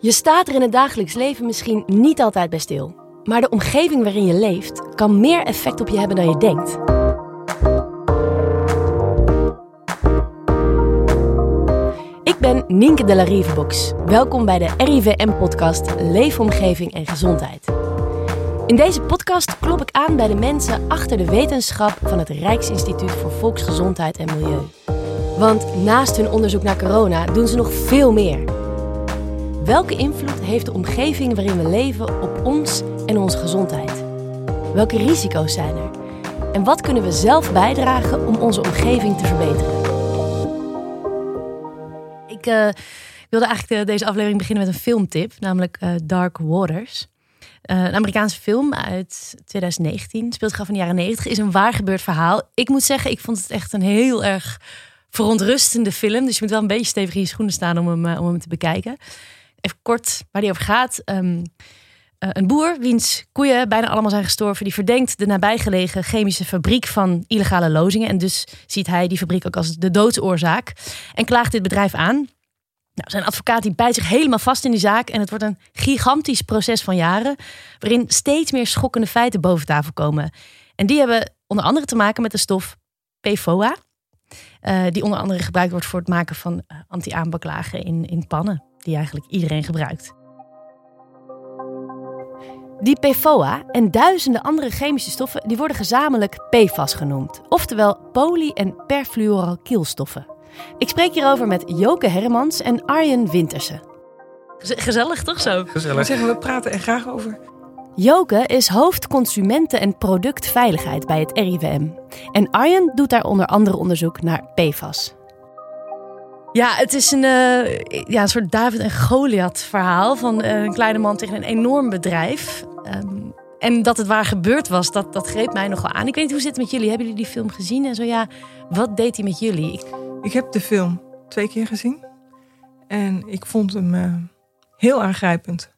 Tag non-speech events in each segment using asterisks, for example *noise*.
Je staat er in het dagelijks leven misschien niet altijd bij stil. Maar de omgeving waarin je leeft kan meer effect op je hebben dan je denkt. Ik ben Nienke de la Rivebox. Welkom bij de RIVM-podcast Leefomgeving en Gezondheid. In deze podcast klop ik aan bij de mensen achter de wetenschap van het Rijksinstituut voor Volksgezondheid en Milieu. Want naast hun onderzoek naar corona doen ze nog veel meer. Welke invloed heeft de omgeving waarin we leven op ons en onze gezondheid? Welke risico's zijn er? En wat kunnen we zelf bijdragen om onze omgeving te verbeteren? Ik uh, wilde eigenlijk deze aflevering beginnen met een filmtip, namelijk uh, Dark Waters. Een Amerikaanse film uit 2019, speelt zich af in de jaren 90, is een waar gebeurd verhaal. Ik moet zeggen, ik vond het echt een heel erg verontrustende film. Dus je moet wel een beetje stevig in je schoenen staan om hem, om hem te bekijken. Even kort waar die over gaat. Um, uh, een boer, wiens koeien bijna allemaal zijn gestorven, die verdenkt de nabijgelegen chemische fabriek van illegale lozingen. En dus ziet hij die fabriek ook als de doodsoorzaak. En klaagt dit bedrijf aan. Nou, zijn advocaat die bijt zich helemaal vast in die zaak. En het wordt een gigantisch proces van jaren. Waarin steeds meer schokkende feiten boven tafel komen. En die hebben onder andere te maken met de stof PFOA. Uh, die onder andere gebruikt wordt voor het maken van uh, anti-aanbaklagen in, in pannen die eigenlijk iedereen gebruikt. Die PFOA en duizenden andere chemische stoffen die worden gezamenlijk PFAS genoemd, oftewel poly- en perfluoralkylstoffen. Ik spreek hierover met Joke Hermans en Arjen Wintersen. Gezellig toch zo? Gezellig. Zeggen we praten er graag over. Joke is hoofd consumenten- en productveiligheid bij het RIVM. En Arjen doet daar onder andere onderzoek naar PFAS. Ja, het is een, uh, ja, een soort David en Goliath verhaal van uh, een kleine man tegen een enorm bedrijf. Um, en dat het waar gebeurd was, dat, dat greep mij nogal aan. Ik weet niet hoe zit het met jullie. Hebben jullie die film gezien? En zo ja, wat deed hij met jullie? Ik, heb de film twee keer gezien. En ik vond hem uh, heel aangrijpend.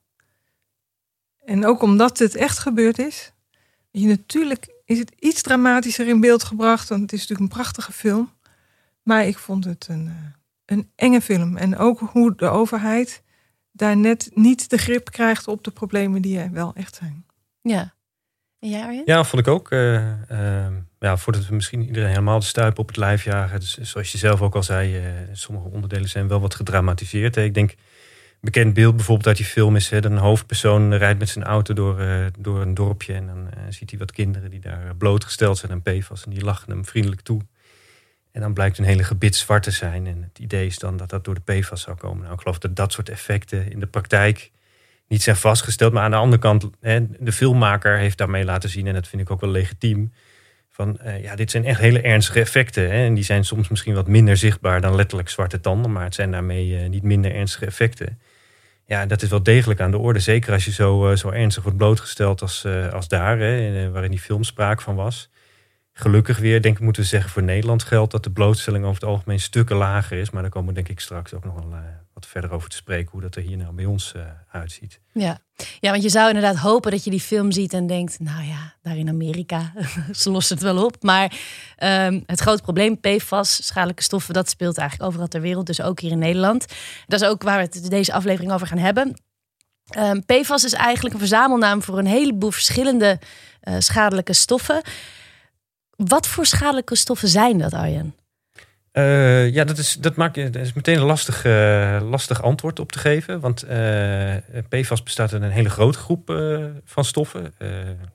En ook omdat het echt gebeurd is. Je, natuurlijk is het iets dramatischer in beeld gebracht. Want het is natuurlijk een prachtige film. Maar ik vond het een een enge film. En ook hoe de overheid daar net niet de grip krijgt op de problemen die er wel echt zijn. Ja. En jij Arjen? Ja, vond ik ook. Uh, uh, ja, voordat we misschien iedereen helemaal de stuip op het lijf jagen. Dus, zoals je zelf ook al zei, uh, sommige onderdelen zijn wel wat gedramatiseerd. Hè. Ik denk, bekend beeld bijvoorbeeld uit die film is... Hè, dat een hoofdpersoon rijdt met zijn auto door, door een dorpje... en dan ziet hij wat kinderen die daar blootgesteld zijn aan PFAS... en die lachen hem vriendelijk toe. En dan blijkt een hele gebit zwart te zijn. En het idee is dan dat dat door de PFAS zou komen. Nou, ik geloof dat dat soort effecten in de praktijk niet zijn vastgesteld. Maar aan de andere kant, hè, de filmmaker heeft daarmee laten zien, en dat vind ik ook wel legitiem. Van uh, ja, dit zijn echt hele ernstige effecten. Hè, en die zijn soms misschien wat minder zichtbaar dan letterlijk zwarte tanden. Maar het zijn daarmee uh, niet minder ernstige effecten. Ja, dat is wel degelijk aan de orde. Zeker als je zo, uh, zo ernstig wordt blootgesteld als, als daar, hè, waarin die film spraak van was gelukkig weer, denk ik, moeten we zeggen, voor Nederland geldt dat de blootstelling over het algemeen stukken lager is. Maar daar komen we denk ik straks ook nog wel uh, wat verder over te spreken, hoe dat er hier nou bij ons uh, uitziet. Ja. ja, want je zou inderdaad hopen dat je die film ziet en denkt, nou ja, daar in Amerika, *laughs* ze lossen het wel op. Maar um, het grote probleem, PFAS, schadelijke stoffen, dat speelt eigenlijk overal ter wereld, dus ook hier in Nederland. Dat is ook waar we het deze aflevering over gaan hebben. Um, PFAS is eigenlijk een verzamelnaam voor een heleboel verschillende uh, schadelijke stoffen. Wat voor schadelijke stoffen zijn dat, Arjen? Uh, ja, dat is, dat, maakt, dat is meteen een lastig, uh, lastig antwoord op te geven. Want uh, PFAS bestaat uit een hele grote groep van stoffen.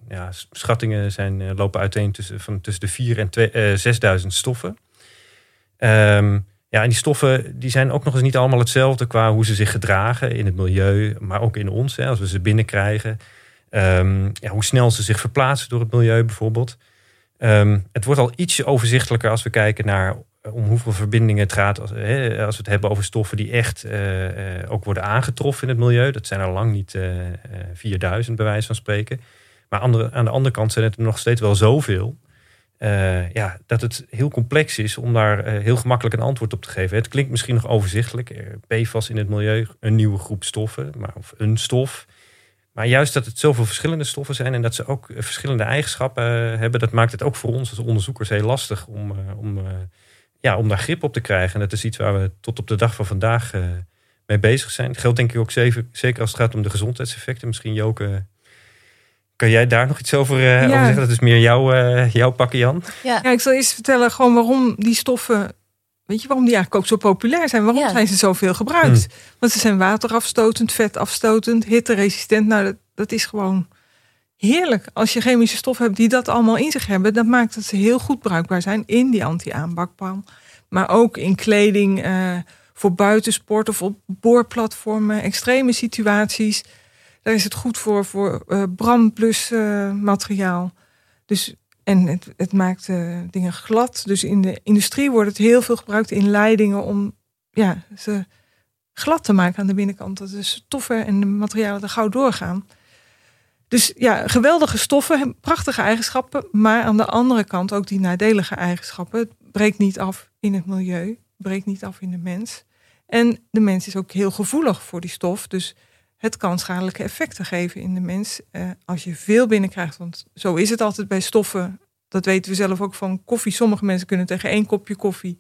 ja, schattingen zijn, lopen uiteen tussen, van tussen de 4 en 2, 6000 stoffen. Um, ja, en die stoffen die zijn ook nog eens niet allemaal hetzelfde qua hoe ze zich gedragen in het milieu, maar ook in ons, hè, als we ze binnenkrijgen. Ja, hoe snel ze zich verplaatsen door het milieu bijvoorbeeld. Um, het wordt al ietsje overzichtelijker als we kijken naar eh, om hoeveel verbindingen het gaat. Als, als we het hebben over stoffen die echt uh, uh, ook worden aangetroffen in het milieu. Dat zijn er lang niet uh, 4000 bij wijze van spreken. Maar andere, aan de andere kant zijn het er nog steeds wel zoveel. ja, dat het heel complex is om daar heel gemakkelijk een antwoord op te geven. Het klinkt misschien nog overzichtelijk. PFAS in het milieu, een nieuwe groep stoffen, maar, of een stof. Maar juist dat het zoveel verschillende stoffen zijn en dat ze ook verschillende eigenschappen hebben, dat maakt het ook voor ons als onderzoekers heel lastig om, om, ja, om daar grip op te krijgen. En dat is iets waar we tot op de dag van vandaag mee bezig zijn. Dat geldt denk ik ook zeker, als het gaat om de gezondheidseffecten. Misschien Joke, kan jij daar nog iets over, uh, over zeggen? Dat is meer jouw, jouw pakken, Jan. Ja. ja, ik zal eerst vertellen gewoon waarom die stoffen Weet je waarom die eigenlijk ook zo populair zijn? Waarom zijn ze zoveel gebruikt? Hmm. Want ze zijn waterafstotend, vetafstotend, hitteresistent. Nou, dat, dat is gewoon heerlijk. Als je chemische stoffen hebt die dat allemaal in zich hebben, dan maakt dat ze heel goed bruikbaar zijn in die anti-aanbakpan. Maar ook in kleding, uh, voor buitensport of op boorplatformen, extreme situaties. Daar is het goed voor, voor uh, brandplus uh, materiaal. Dus en het, het maakt uh, dingen glad. Dus in de industrie wordt het heel veel gebruikt in leidingen om ja, ze glad te maken aan de binnenkant. Dat de stoffen en de materialen er gauw doorgaan. Dus ja, geweldige stoffen, prachtige eigenschappen. Maar aan de andere kant ook die nadelige eigenschappen. Het breekt niet af in het milieu, breekt niet af in de mens. En de mens is ook heel gevoelig voor die stof. Dus het kan schadelijke effecten geven in de mens. Eh, als je veel binnenkrijgt, want zo is het altijd bij stoffen. Dat weten we zelf ook van koffie. Sommige mensen kunnen tegen één kopje koffie.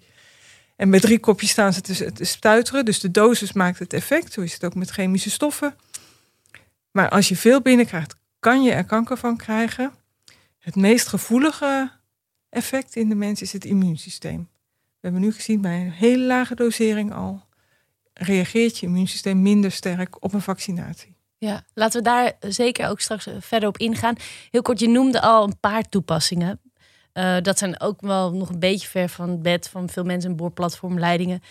En met drie kopjes staan ze te, te stuiteren. Dus de dosis maakt het effect. Zo is het ook met chemische stoffen. Maar als je veel binnenkrijgt, kan je er kanker van krijgen. Het meest gevoelige effect in de mens is het immuunsysteem. We hebben nu gezien bij een hele lage dosering al reageert je immuunsysteem minder sterk op een vaccinatie. Ja, laten we daar zeker ook straks verder op ingaan. Heel kort, je noemde al een paar toepassingen. Uh, dat zijn ook wel nog een beetje ver van het bed van veel mensen en boorplatformleidingen.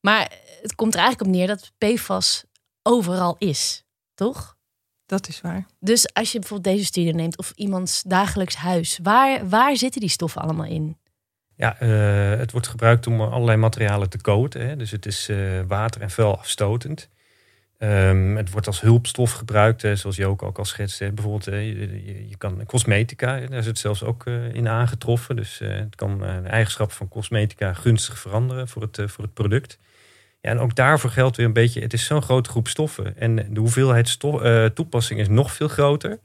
Maar het komt er eigenlijk op neer dat PFAS overal is, toch? Dat is waar. Dus als je bijvoorbeeld deze studie neemt of iemands dagelijks huis, waar, waar zitten die stoffen allemaal in? Ja, uh, het wordt gebruikt om allerlei materialen te coaten. Hè. Dus het is uh, water- en vuil afstotend. Um, het wordt als hulpstof gebruikt, hè, zoals je ook, al schetste. Bijvoorbeeld, uh, je, je, kan cosmetica, daar is het zelfs ook in aangetroffen. Dus het kan de eigenschappen van cosmetica gunstig veranderen voor het, voor het product. Ja, en ook daarvoor geldt weer een beetje, het is zo'n grote groep stoffen. En de hoeveelheid stof, toepassing is nog veel groter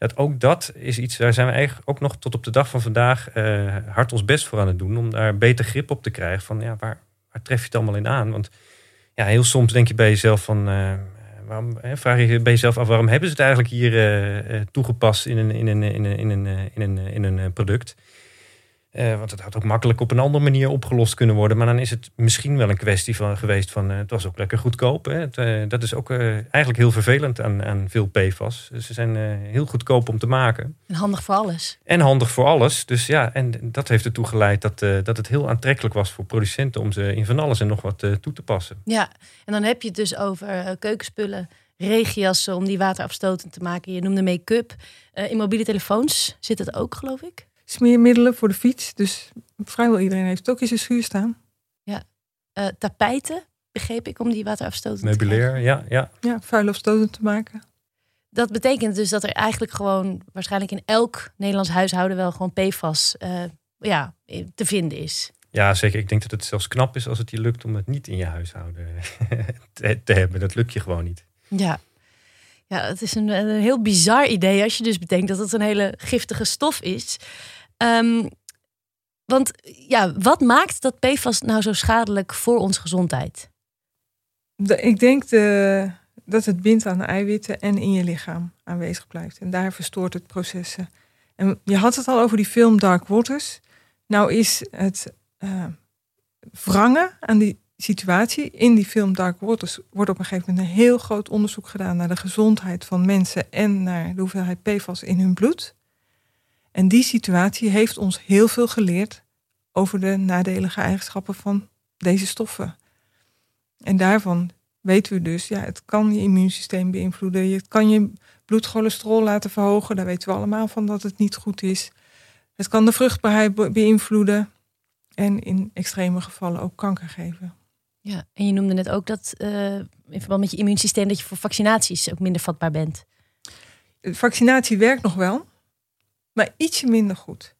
dat ook dat is iets, daar zijn we eigenlijk ook nog tot op de dag van vandaag uh, hard ons best voor aan het doen. Om daar beter grip op te krijgen van ja, waar, waar tref je het allemaal in aan? Want ja, heel soms denk je bij jezelf van, uh, waarom, vraag je bij jezelf af waarom hebben ze het eigenlijk hier uh, toegepast in een, in een, in een, in een, in een, in een product? Uh, want het had ook makkelijk op een andere manier opgelost kunnen worden. Maar dan is het misschien wel een kwestie van, geweest van... Uh, het was ook lekker goedkoop. Hè? Het, uh, dat is ook eigenlijk heel vervelend aan, aan veel PFAS. Dus ze zijn heel goedkoop om te maken. En handig voor alles. En handig voor alles. Dus ja, en dat heeft ertoe geleid dat, dat het heel aantrekkelijk was voor producenten... om ze in van alles en nog wat toe te passen. Ja, en dan heb je het dus over keukenspullen regenjassen om die waterafstotend te maken. Je noemde make-up. in mobiele telefoons zit het ook, geloof ik smeermiddelen voor de fiets. Dus vrijwel iedereen heeft het ook in zijn schuur staan. Ja, uh, tapijten begreep ik om die waterafstotend Meubilair, te ja, ja. Ja, vuil afstotend te maken. Dat betekent dus dat er eigenlijk gewoon waarschijnlijk in elk Nederlands huishouden wel gewoon PFAS uh, ja, te vinden is. Ja, zeker. Ik denk dat het zelfs knap is als het je lukt om het niet in je huishouden *laughs* te, te hebben. Dat lukt je gewoon niet. Ja, ja, het is een, een, heel bizar idee als je dus bedenkt dat het een hele giftige stof is. Um, want ja, wat maakt dat PFAS nou zo schadelijk voor onze gezondheid? ik denk de, dat het bindt aan de eiwitten en in je lichaam aanwezig blijft. En daar verstoort het processen. En je had het al over die film Dark Waters. Nou is het uh, wrangen aan die situatie. In die film Dark Waters wordt op een gegeven moment een heel groot onderzoek gedaan naar de gezondheid van mensen en naar de hoeveelheid PFAS in hun bloed. En die situatie heeft ons heel veel geleerd over de nadelige eigenschappen van deze stoffen. En daarvan weten we dus, ja, het kan je immuunsysteem beïnvloeden. Het kan je bloedcholesterol laten verhogen. Daar weten we allemaal van dat het niet goed is. Het kan de vruchtbaarheid beïnvloeden. En in extreme gevallen ook kanker geven. Ja, en je noemde net ook dat uh, in verband met je immuunsysteem dat je voor vaccinaties ook minder vatbaar bent. vaccinatie werkt nog wel maar ietsje minder goed.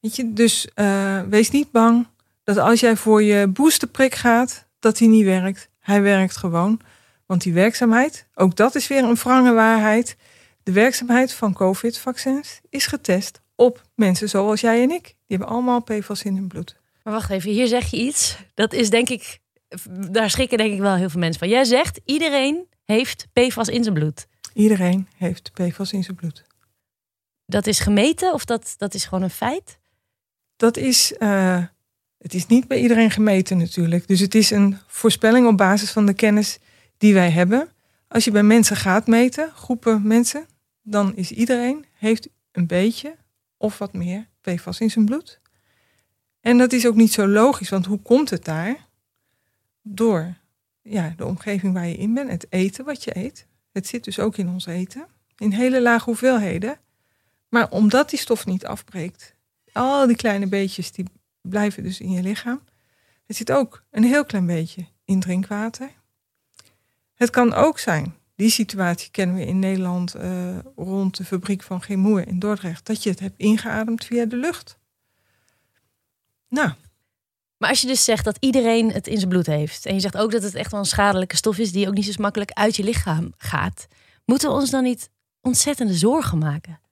Weet je, dus uh, wees niet bang dat als jij voor je boosterprik gaat, dat die niet werkt. Hij werkt gewoon. Want die werkzaamheid, ook dat is weer een wrange waarheid. De werkzaamheid van COVID-vaccins is getest op mensen zoals jij en ik. Die hebben allemaal PFAS in hun bloed. Maar wacht even, hier zeg je iets. Dat is denk ik daar schrikken denk ik wel heel veel mensen van. Jij zegt, iedereen heeft PFAS in zijn bloed. Iedereen heeft PFAS in zijn bloed. Dat is gemeten of dat, dat is gewoon een feit? Dat is, uh, het is niet bij iedereen gemeten natuurlijk. Dus het is een voorspelling op basis van de kennis die wij hebben. Als je bij mensen gaat meten, groepen mensen, dan is iedereen heeft een beetje of wat meer PFAS in zijn bloed. En dat is ook niet zo logisch, want hoe komt het daar? Door ja, de omgeving waar je in bent, het eten wat je eet. Het zit dus ook in ons eten, in hele lage hoeveelheden. Maar omdat die stof niet afbreekt, al die kleine beetjes die blijven dus in je lichaam. Het zit ook een heel klein beetje in drinkwater. Het kan ook zijn, die situatie kennen we in Nederland uh, rond de fabriek van Gemoer in Dordrecht, dat je het hebt ingeademd via de lucht. Nou. Maar als je dus zegt dat iedereen het in zijn bloed heeft. En je zegt ook dat het echt wel een schadelijke stof is die ook niet zo makkelijk uit je lichaam gaat. Moeten we ons dan niet ontzettende zorgen maken?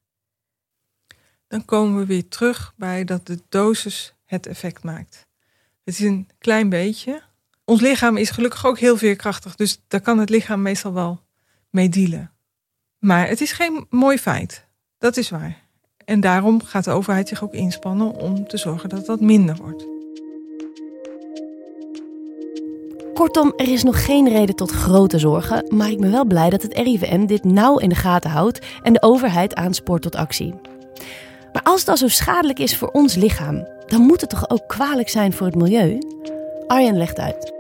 Dan komen we weer terug bij dat de dosis het effect maakt. Het is een klein beetje. Ons lichaam is gelukkig ook heel veerkrachtig. Dus daar kan het lichaam meestal wel mee dealen. Maar het is geen mooi feit. Dat is waar. En daarom gaat de overheid zich ook inspannen om te zorgen dat dat minder wordt. Kortom, er is nog geen reden tot grote zorgen, maar ik ben wel blij dat het RIVM dit nauw in de gaten houdt en de overheid aanspoort tot actie. Maar als het al zo schadelijk is voor ons lichaam, dan moet het toch ook kwalijk zijn voor het milieu? Arjen legt uit.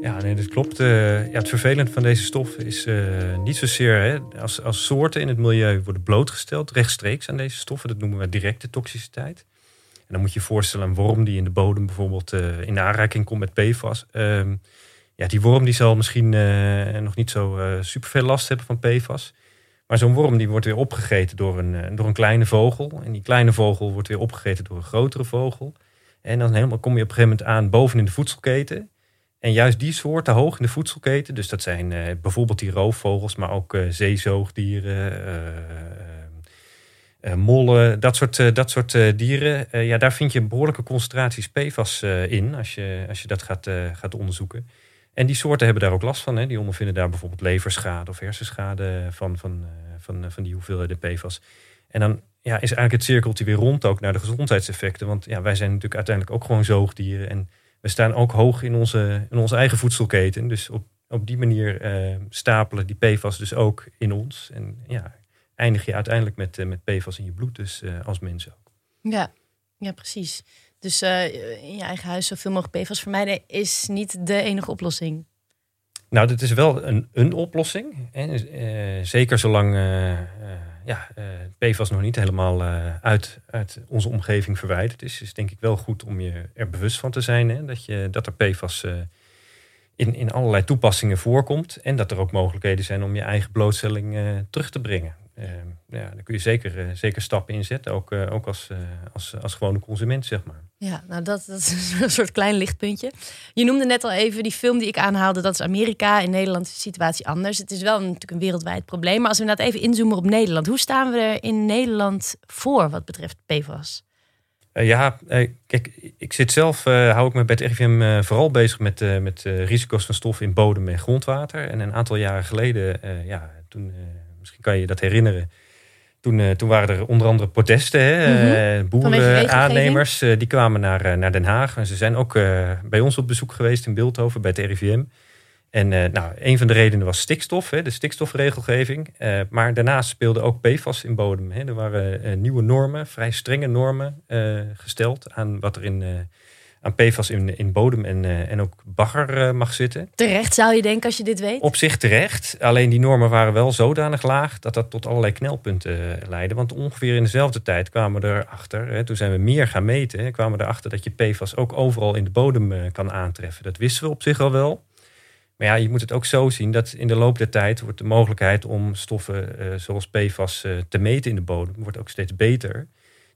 Ja, nee, dat klopt. Uh, ja, het vervelende van deze stoffen is uh, niet zozeer hè, als, als soorten in het milieu worden blootgesteld rechtstreeks aan deze stoffen. Dat noemen we directe toxiciteit. En dan moet je je voorstellen een worm die in de bodem bijvoorbeeld uh, in aanraking komt met PFAS. Ehm, ja, die worm die zal misschien nog niet zo super veel last hebben van PFAS. Maar zo'n worm die wordt weer opgegeten door een, door een kleine vogel. En die kleine vogel wordt weer opgegeten door een grotere vogel. En dan helemaal kom je op een gegeven moment aan boven in de voedselketen. En juist die soorten hoog in de voedselketen, dus dat zijn uh, bijvoorbeeld die roofvogels, maar ook uh, zeezoogdieren, mollen, dat soort, dat soort dieren. ja, daar vind je behoorlijke concentraties PFAS in als je, als je dat gaat, gaat onderzoeken. En die soorten hebben daar ook last van. Hè. Die ondervinden daar bijvoorbeeld leverschade of hersenschade van, van, van, van die hoeveelheden PFAS. En dan ja, is eigenlijk het cirkeltje weer rond ook naar de gezondheidseffecten. Want ja, wij zijn natuurlijk uiteindelijk ook gewoon zoogdieren. En we staan ook hoog in onze, in onze eigen voedselketen. Dus op, op die manier uh, stapelen die PFAS dus ook in ons. En ja, eindig je uiteindelijk met, met PFAS in je bloed, dus als mens ook. Ja, ja precies. Dus in je eigen huis zoveel mogelijk PFAS vermijden is niet de enige oplossing. Nou, dat is wel een, een oplossing. Hè. zeker zolang ja, uh, PFAS nog niet helemaal uit, uit onze omgeving verwijderd is, is denk ik wel goed om je er bewust van te zijn. Hè, dat, je, dat er PFAS in, in allerlei toepassingen voorkomt. En dat er ook mogelijkheden zijn om je eigen blootstelling terug te brengen. Ja, daar kun je zeker, zeker stappen in zetten, ook, ook als, als, als gewone consument, zeg maar. Ja, nou dat, dat is *laughs* een soort klein lichtpuntje. Je noemde net al even die film die ik aanhaalde, dat is Amerika. In Nederland is de situatie anders. Het is wel natuurlijk een wereldwijd probleem. Maar als we inderdaad even inzoomen op Nederland. Hoe staan we er in Nederland voor wat betreft PFAS? Ja, kijk, ik zit zelf, uh, hou ik me bij het RIVM vooral bezig met, met risico's van stoffen in bodem en grondwater. En een aantal jaren geleden, ja, toen, misschien kan je je dat herinneren toen, uh, toen waren er onder andere protesten. Hè? Mm -hmm. Boerenaannemers uh, die kwamen naar, naar Den Haag. En ze zijn ook bij ons op bezoek geweest in Beeldhoven bij het RIVM. En nou, een van de redenen was stikstof, hè, de stikstofregelgeving. maar daarnaast speelde ook PFAS in bodem. Hè. Er waren nieuwe normen, vrij strenge normen gesteld aan wat er in aan PFAS in, in bodem en, uh, en ook bagger uh, mag zitten. Terecht zou je denken als je dit weet? Op zich terecht. Alleen die normen waren wel zodanig laag dat dat tot allerlei knelpunten uh, leidde. Want ongeveer in dezelfde tijd kwamen we erachter, hè, toen zijn we meer gaan meten, hè, kwamen we erachter dat je PFAS ook overal in de bodem kan aantreffen. Dat wisten we op zich al wel. Maar ja, je moet het ook zo zien dat in de loop der tijd wordt de mogelijkheid om stoffen zoals PFAS te meten in de bodem wordt ook steeds beter.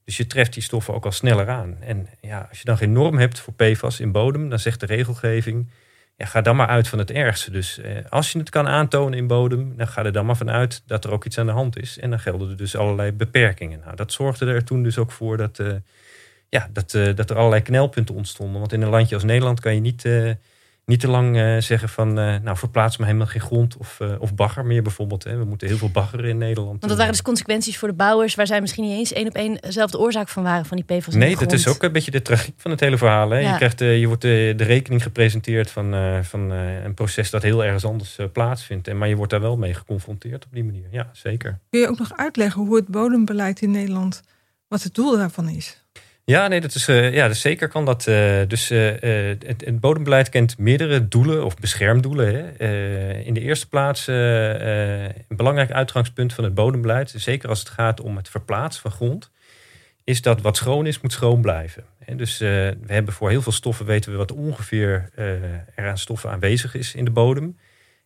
Dus je treft die stoffen ook al sneller aan. En ja, als je dan geen norm hebt voor PFAS in bodem, dan zegt de regelgeving, ja, ga dan maar uit van het ergste. Dus eh, als je het kan aantonen in bodem, dan ga er dan maar vanuit dat er ook iets aan de hand is. En dan gelden er dus allerlei beperkingen. Nou, dat zorgde er toen dus ook voor dat, uh, ja, dat, dat er allerlei knelpunten ontstonden. Want in een landje als Nederland kan je niet niet te lang uh, zeggen van, uh, nou verplaats me helemaal geen grond of, uh, of bagger meer bijvoorbeeld. Hè. We moeten heel veel baggeren in Nederland. Want dat waren dus consequenties voor de bouwers waar zij misschien niet eens één op één zelf de oorzaak van waren van die PFAS. Nee, dat is ook een beetje de tragiek van het hele verhaal. Hè. Ja. Je, krijgt, je wordt de, de, rekening gepresenteerd van, van een proces dat heel ergens anders plaatsvindt. En, maar je wordt daar wel mee geconfronteerd op die manier. Ja, zeker. Kun je ook nog uitleggen hoe het bodembeleid in Nederland, wat het doel daarvan is? Ja, nee, dat is, uh, ja, zeker kan dat. Uh, dus uh, het, het, bodembeleid kent meerdere doelen of beschermdoelen. Hè. in de eerste plaats een belangrijk uitgangspunt van het bodembeleid, zeker als het gaat om het verplaatsen van grond, is dat wat schoon is, moet schoon blijven. En dus we hebben voor heel veel stoffen weten we wat ongeveer er aan stoffen aanwezig is in de bodem.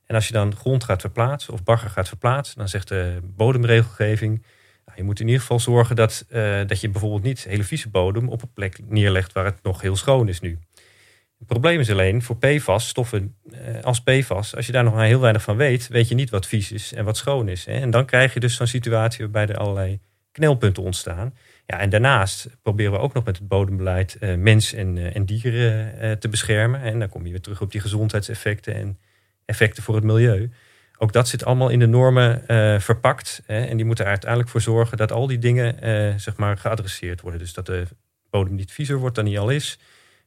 En als je dan grond gaat verplaatsen of bagger gaat verplaatsen, dan zegt de bodemregelgeving nou, je moet in ieder geval zorgen dat, uh, dat je bijvoorbeeld niet hele vieze bodem op een plek neerlegt waar het nog heel schoon is nu. Het probleem is alleen voor PFAS, stoffen uh, als PFAS, als je daar nog maar heel weinig van weet, weet je niet wat vies is en wat schoon is. Hè? En dan krijg je dus zo'n situatie waarbij er allerlei knelpunten ontstaan. Ja, en daarnaast proberen we ook nog met het bodembeleid uh, mens en, en dieren te beschermen. En dan kom je weer terug op die gezondheidseffecten en effecten voor het milieu. Ook dat zit allemaal in de normen uh, verpakt. Hè, en die moeten er uiteindelijk voor zorgen dat al die dingen uh, zeg maar geadresseerd worden. Dus dat de bodem niet viezer wordt dan die al is.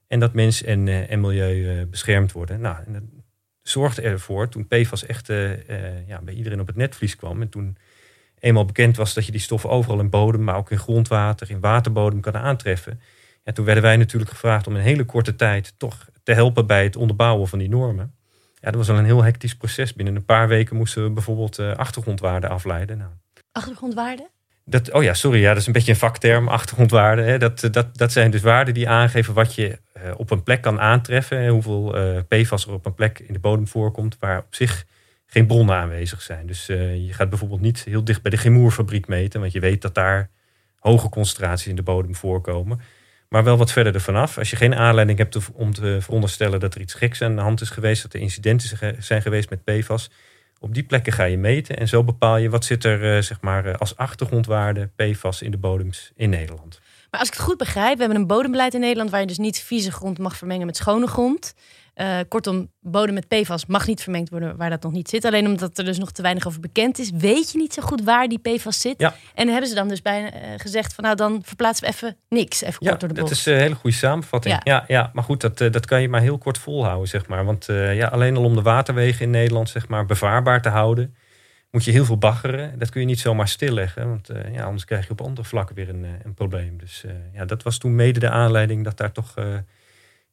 En dat mens en, uh, en milieu beschermd worden. Nou, en dat zorgde ervoor toen PFAS echt ja, bij iedereen op het netvlies kwam. En toen eenmaal bekend was dat je die stoffen overal in bodem, maar ook in grondwater, in waterbodem kan aantreffen. Ja, toen werden wij natuurlijk gevraagd om in hele korte tijd toch te helpen bij het onderbouwen van die normen. Ja, dat was al een heel hectisch proces. Binnen een paar weken moesten we bijvoorbeeld uh, achtergrondwaarden afleiden. Nou, achtergrondwaarden? Dat, oh ja, sorry, ja, dat is een beetje een vakterm, achtergrondwaarden. Hè. Dat, dat, dat zijn dus waarden die aangeven wat je uh, op een plek kan aantreffen. En hoeveel uh, PFAS er op een plek in de bodem voorkomt waar op zich geen bronnen aanwezig zijn. Dus je gaat bijvoorbeeld niet heel dicht bij de chemoerfabriek meten, want je weet dat daar hoge concentraties in de bodem voorkomen maar wel wat verder ervan af. Als je geen aanleiding hebt om te veronderstellen dat er iets geks aan de hand is geweest, dat er incidenten zijn geweest met PFAS, op die plekken ga je meten en zo bepaal je wat zit er uh, zeg maar, eh, als achtergrondwaarde PFAS in de bodems in Nederland. Maar als ik het goed begrijp, we hebben een bodembeleid in Nederland waar je dus niet vieze grond mag vermengen met schone grond. Uh, kortom, bodem met PFAS mag niet vermengd worden waar dat nog niet zit. Alleen omdat er dus nog te weinig over bekend is, weet je niet zo goed waar die PFAS zit. Ja. En hebben ze dan dus bijna uh, gezegd van nou dan verplaatsen we even niks, even ja, kort door de bocht. Dat is een hele goede samenvatting. Ja, ja, ja maar goed, dat, dat kan je maar heel kort volhouden, zeg maar. Want ja, alleen al om de waterwegen in Nederland zeg maar bevaarbaar te houden, moet je heel veel baggeren. Dat kun je niet zomaar stilleggen, want ja, anders krijg je op andere vlakken weer een, een probleem. Dus ja, dat was toen mede de aanleiding dat daar toch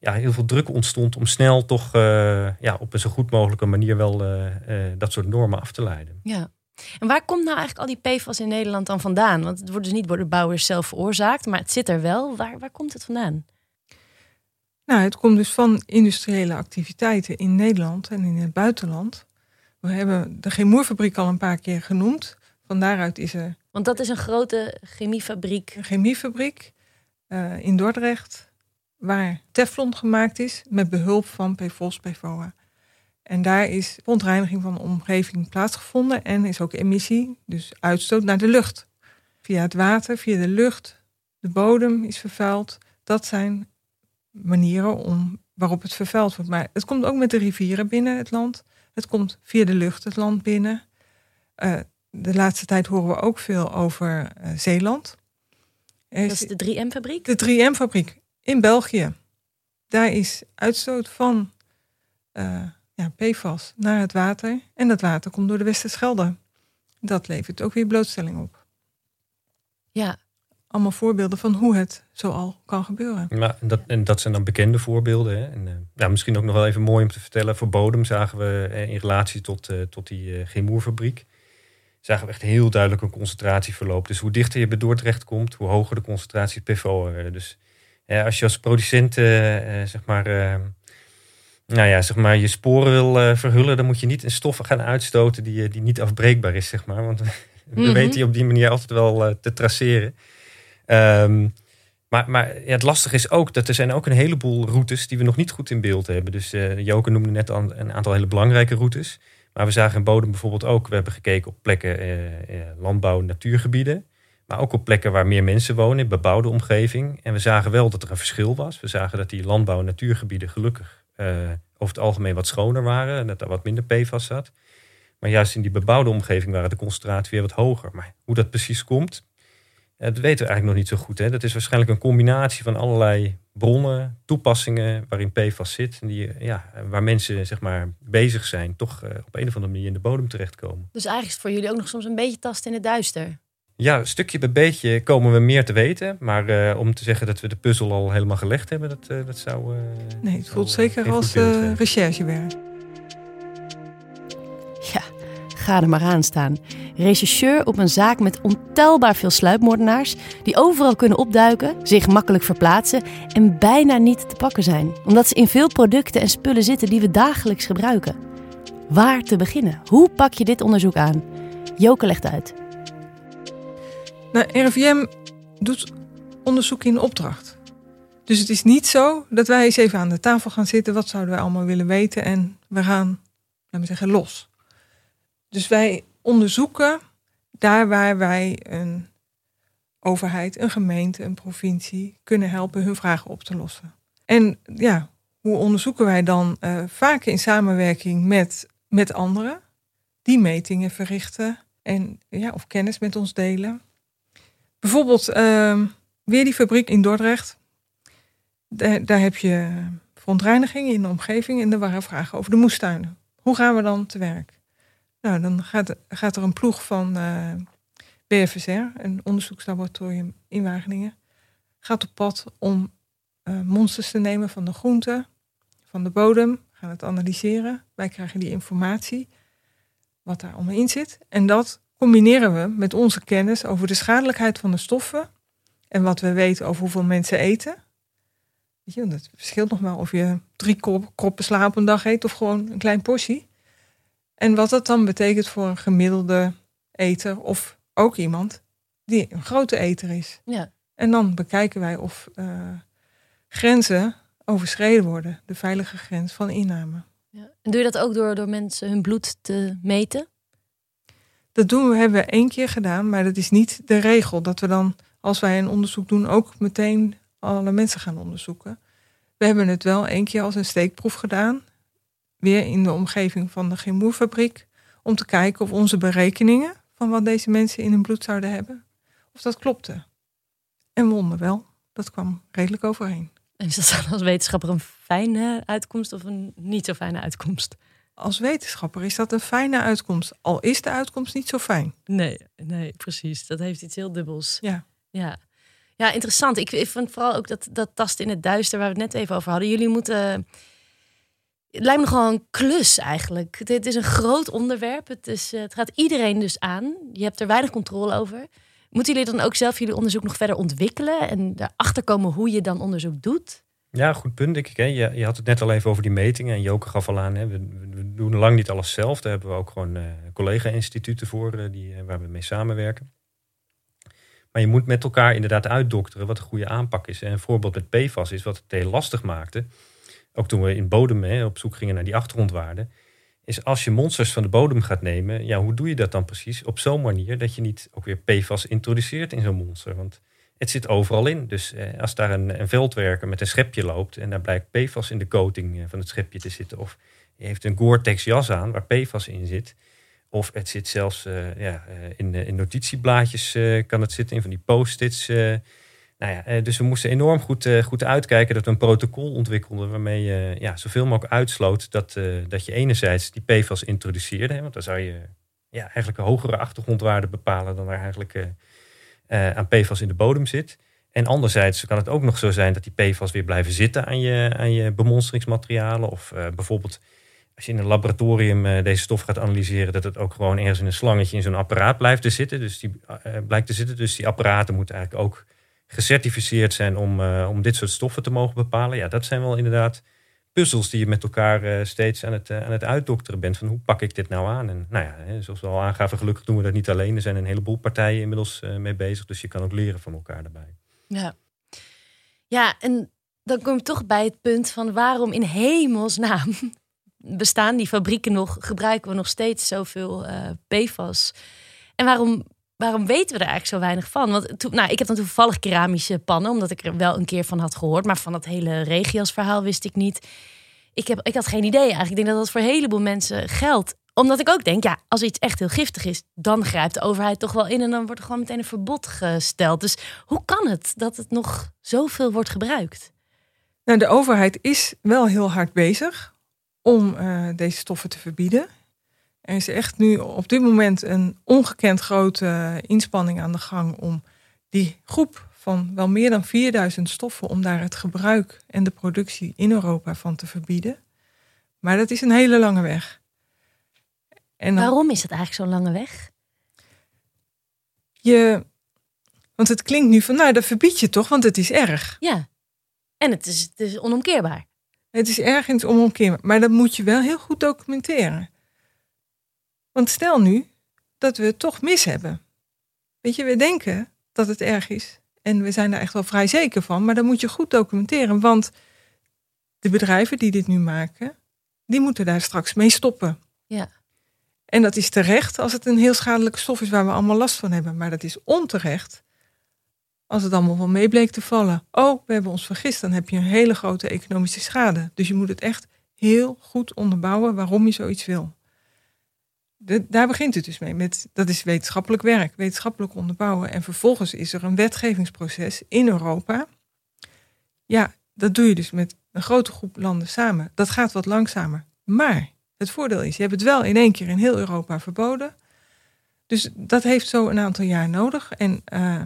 ja, heel veel druk ontstond om snel toch uh, ja, op een zo goed mogelijke manier wel uh, uh, dat soort normen af te leiden. Ja. En waar komt nou eigenlijk al die PFAS in Nederland dan vandaan? Want het wordt dus niet door de bouwers zelf veroorzaakt, maar het zit er wel. Waar, waar komt het vandaan? Nou, het komt dus van industriële activiteiten in Nederland en in het buitenland. We hebben de chemoerfabriek al een paar keer genoemd. Van daaruit is er. Want dat is een grote chemiefabriek. Een chemiefabriek in Dordrecht waar teflon gemaakt is met behulp van PFOS, PFOA. En daar is verontreiniging van de omgeving plaatsgevonden en is ook emissie, dus uitstoot naar de lucht. Via het water, via de lucht, de bodem is vervuild. Dat zijn manieren om, waarop het vervuild wordt. Maar het komt ook met de rivieren binnen het land. Het komt via de lucht het land binnen. Uh, de laatste tijd horen we ook veel over uh, Zeeland. Dat is de 3M-fabriek? De 3M-fabriek in België. Daar is uitstoot van uh, ja, PFAS naar het water. En dat water komt door de Westerschelde. Dat levert ook weer blootstelling op. Ja. Allemaal voorbeelden van hoe het zoal kan gebeuren. Maar dat, en dat zijn dan bekende voorbeelden. Hè? En, uh, ja, misschien ook nog wel even mooi om te vertellen. Voor bodem zagen we uh, in relatie tot, uh, tot die uh, chemoerfabriek... zagen we echt heel duidelijk een concentratieverloop. Dus hoe dichter je bij Dordrecht komt, hoe hoger de concentratie PFO werden. Dus als je als producent eh, eh, zeg maar, eh, nou ja, zeg maar, je sporen wil verhullen, dan moet je niet een stof gaan uitstoten die, die niet afbreekbaar is, zeg maar. Want *laughs* we mm weten je op die manier altijd wel te traceren. Um, maar, maar ja, het lastige is ook dat er zijn ook een heleboel routes die we nog niet goed in beeld hebben. Dus uh, Joke noemde net al een aantal hele belangrijke routes. Maar we zagen in bodem bijvoorbeeld ook, we hebben gekeken op plekken, uh, landbouw, natuurgebieden Maar ook op plekken waar meer mensen wonen, in bebouwde omgeving. En we zagen wel dat er een verschil was. We zagen dat die landbouw- en natuurgebieden gelukkig uh, over het algemeen wat schoner waren. En dat daar wat minder PFAS zat. Maar juist in die bebouwde omgeving waren de concentraten weer wat hoger. Maar hoe dat precies komt, dat weten we eigenlijk nog niet zo goed. Hè? Dat is waarschijnlijk een combinatie van allerlei bronnen, toepassingen waarin PFAS zit. En die, ja, waar mensen zeg maar, bezig zijn, toch op een of andere manier in de bodem terechtkomen. Dus eigenlijk is het voor jullie ook nog soms een beetje tasten in het duister. Ja, stukje bij beetje komen we meer te weten. Maar uh, om te zeggen dat we de puzzel al helemaal gelegd hebben, dat, uh, dat zou. nee, het voelt zeker als recherchewerk. Ja, ga er maar aan staan. Rechercheur op een zaak met ontelbaar veel sluipmoordenaars die overal kunnen opduiken, zich makkelijk verplaatsen en bijna niet te pakken zijn, omdat ze in veel producten en spullen zitten die we dagelijks gebruiken. Waar te beginnen? Hoe pak je dit onderzoek aan? Joke legt uit. Nou, RIVM doet onderzoek in opdracht. Dus het is niet zo dat wij eens even aan de tafel gaan zitten. Wat zouden wij allemaal willen weten? En we gaan, laten we zeggen, los. Dus wij onderzoeken daar waar wij een overheid, een gemeente, een provincie kunnen helpen hun vragen op te lossen. En ja, hoe onderzoeken wij dan? Uh, vaak in samenwerking met, met anderen die metingen verrichten en ja, of kennis met ons delen. Bijvoorbeeld uh, weer die fabriek in Dordrecht. Daar, daar heb je verontreiniging in de omgeving en er waren vragen over de moestuinen. Hoe gaan we dan te werk? Nou, dan gaat, gaat er een ploeg van uh, eh, BFSR, een onderzoekslaboratorium in Wageningen, gaat op pad om uh, monsters te nemen van de groenten, van de bodem, gaan het analyseren. Wij krijgen die informatie, wat daar allemaal in zit. En dat combineren we met onze kennis over de schadelijkheid van de stoffen en wat we weten over hoeveel mensen eten. Weet je, dat verschilt nog maar of je drie kroppen sla op een dag eet of gewoon een klein portie. En wat dat dan betekent voor een gemiddelde eter of ook iemand die een grote eter is. Ja. En dan bekijken wij of uh, grenzen overschreden worden, de veilige grens van inname. Ja. En doe je dat ook door, door mensen hun bloed te meten? Dat doen we, hebben we één keer gedaan, maar dat is niet de regel. Dat we dan, als wij een onderzoek doen, ook meteen alle mensen gaan onderzoeken. We hebben het wel één keer als een steekproef gedaan weer in de omgeving van de Gimoerfabriek. Om te kijken of onze berekeningen van wat deze mensen in hun bloed zouden hebben, of dat klopte. En wonder wel, dat kwam redelijk overeen. En is dat dan als wetenschapper een fijne uitkomst of een niet zo fijne uitkomst? Als wetenschapper is dat een fijne uitkomst. Al is de uitkomst niet zo fijn. Nee, nee, precies. Dat heeft iets heel dubbels. Ja. Ja, ja interessant. Ik, ik vond vooral ook dat, dat tast in het duister waar we het net even over hadden. Jullie moeten het lijkt me gewoon een klus eigenlijk. Het, is een groot onderwerp. Het, is, eh, het gaat iedereen dus aan. Je hebt er weinig controle over. Moeten jullie dan ook zelf jullie onderzoek nog verder ontwikkelen en erachter komen hoe je dan onderzoek doet? Ja, goed punt. Ik, hè. Je, je had het net al even over die metingen. En Joke gaf al aan, hè. We, doen lang niet alles zelf. Daar hebben we ook gewoon uh, collega-instituten voor uh, die, waar we mee samenwerken. Maar je moet met elkaar inderdaad uitdokteren wat een goede aanpak is. En een voorbeeld met PFAS is wat het heel lastig maakte ook toen we in bodem hè, op zoek gingen naar die achtergrondwaarden, is als je monsters van de bodem gaat nemen, ja, hoe doe je dat dan precies? Op zo'n manier dat je niet ook weer PFAS introduceert in zo'n monster. Want het zit overal in. Dus eh, als daar een, een, veldwerker met een schepje loopt en daar blijkt PFAS in de coating eh, van het schepje te zitten, of je heeft een Gore-Tex jas aan waar PFAS in zit, of het zit zelfs uh, ja, uh, in, in notitieblaadjes, kan het zitten, in van die post-its nou ja, eh, dus we moesten enorm goed, eh, goed uitkijken dat we een protocol ontwikkelden waarmee je ja, zoveel mogelijk uitsloot dat, eh, dat je enerzijds die PFAS introduceerde. want dan zou je ja, eigenlijk een hogere achtergrondwaarde bepalen dan er eigenlijk aan PFAS in de bodem zit. En anderzijds kan het ook nog zo zijn dat die PFAS weer blijven zitten aan je, aan je bemonstringsmaterialen. Of bijvoorbeeld als je in een laboratorium deze stof gaat analyseren, dat het ook gewoon ergens in een slangetje in zo'n apparaat blijft te zitten. Dus die blijkt te zitten. Dus die apparaten moeten eigenlijk ook gecertificeerd zijn om, om dit soort stoffen te mogen bepalen. Ja, dat zijn wel inderdaad puzzels die je met elkaar uh, steeds aan het, uh, aan het uitdokteren bent. Van hoe pak ik dit nou aan? En nou ja, zoals we al aangaven, gelukkig doen we dat niet alleen. Er zijn een heleboel partijen inmiddels mee bezig. Dus je kan ook leren van elkaar daarbij. Ja, ja en dan kom je toch bij het punt van waarom in hemelsnaam *laughs* bestaan die fabrieken nog? Gebruiken we nog steeds zoveel PFAS? En waarom waarom weten we er eigenlijk zo weinig van? Want nou, ik heb dan toevallig keramische pannen, omdat ik er wel een keer van had gehoord. Maar van dat hele regias-verhaal wist ik niet. Ik, heb, ik had geen idee eigenlijk. Ik denk dat dat voor een heleboel mensen geldt. Omdat ik ook denk, ja, als iets echt heel giftig is, dan grijpt de overheid toch wel in en dan wordt er gewoon meteen een verbod gesteld. Dus hoe kan het dat het nog zoveel wordt gebruikt? Nou, de overheid is wel heel hard bezig om uh, deze stoffen te verbieden. Er is echt nu op dit moment een ongekend grote inspanning aan de gang om die groep van wel meer dan 4000 stoffen, om daar het gebruik en de productie in Europa van te verbieden. Maar dat is een hele lange weg. En Waarom is het eigenlijk zo'n lange weg? Je, want het klinkt nu van, nou, dat verbied je toch, want het is erg. Ja, en het is, het is onomkeerbaar. Het is ergens onomkeerbaar, maar dat moet je wel heel goed documenteren. Want stel nu dat we het toch mis hebben. Weet je, we denken dat het erg is. En we zijn daar echt wel vrij zeker van. Maar dan moet je goed documenteren. Want de bedrijven die dit nu maken, die moeten daar straks mee stoppen. Ja. En dat is terecht als het een heel schadelijke stof is waar we allemaal last van hebben. Maar dat is onterecht als het allemaal wel mee bleek te vallen. Oh, we hebben ons vergist. Dan heb je een hele grote economische schade. Dus je moet het echt heel goed onderbouwen waarom je zoiets wil daar begint het dus mee. Met, dat is wetenschappelijk werk, wetenschappelijk onderbouwen. En vervolgens is er een wetgevingsproces in Europa. Ja, dat doe je dus met een grote groep landen samen. Dat gaat wat langzamer. Maar het voordeel is, je hebt het wel in één keer in heel Europa verboden. Dus dat heeft zo een aantal jaar nodig. En uh,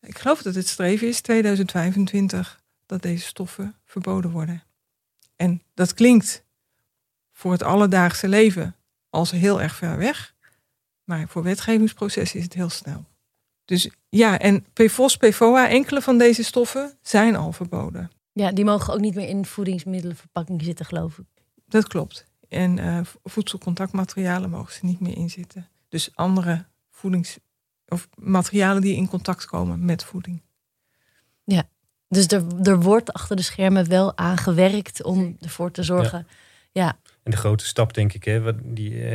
ik geloof dat het streven is 2025 dat deze stoffen verboden worden. En dat klinkt voor het alledaagse leven als heel erg ver weg. Maar voor wetgevingsprocessen is het heel snel. Dus ja, en PFOS, PFOA, enkele van deze stoffen zijn al verboden. Ja, die mogen ook niet meer in voedingsmiddelenverpakking zitten, geloof ik. Dat klopt. En uh, voedselcontactmaterialen mogen ze niet meer inzitten. Dus andere voedings- of materialen die in contact komen met voeding. Ja, dus er, er wordt achter de schermen wel aan gewerkt om ervoor te zorgen. ja. De grote stap, denk ik, hè, wat die uh,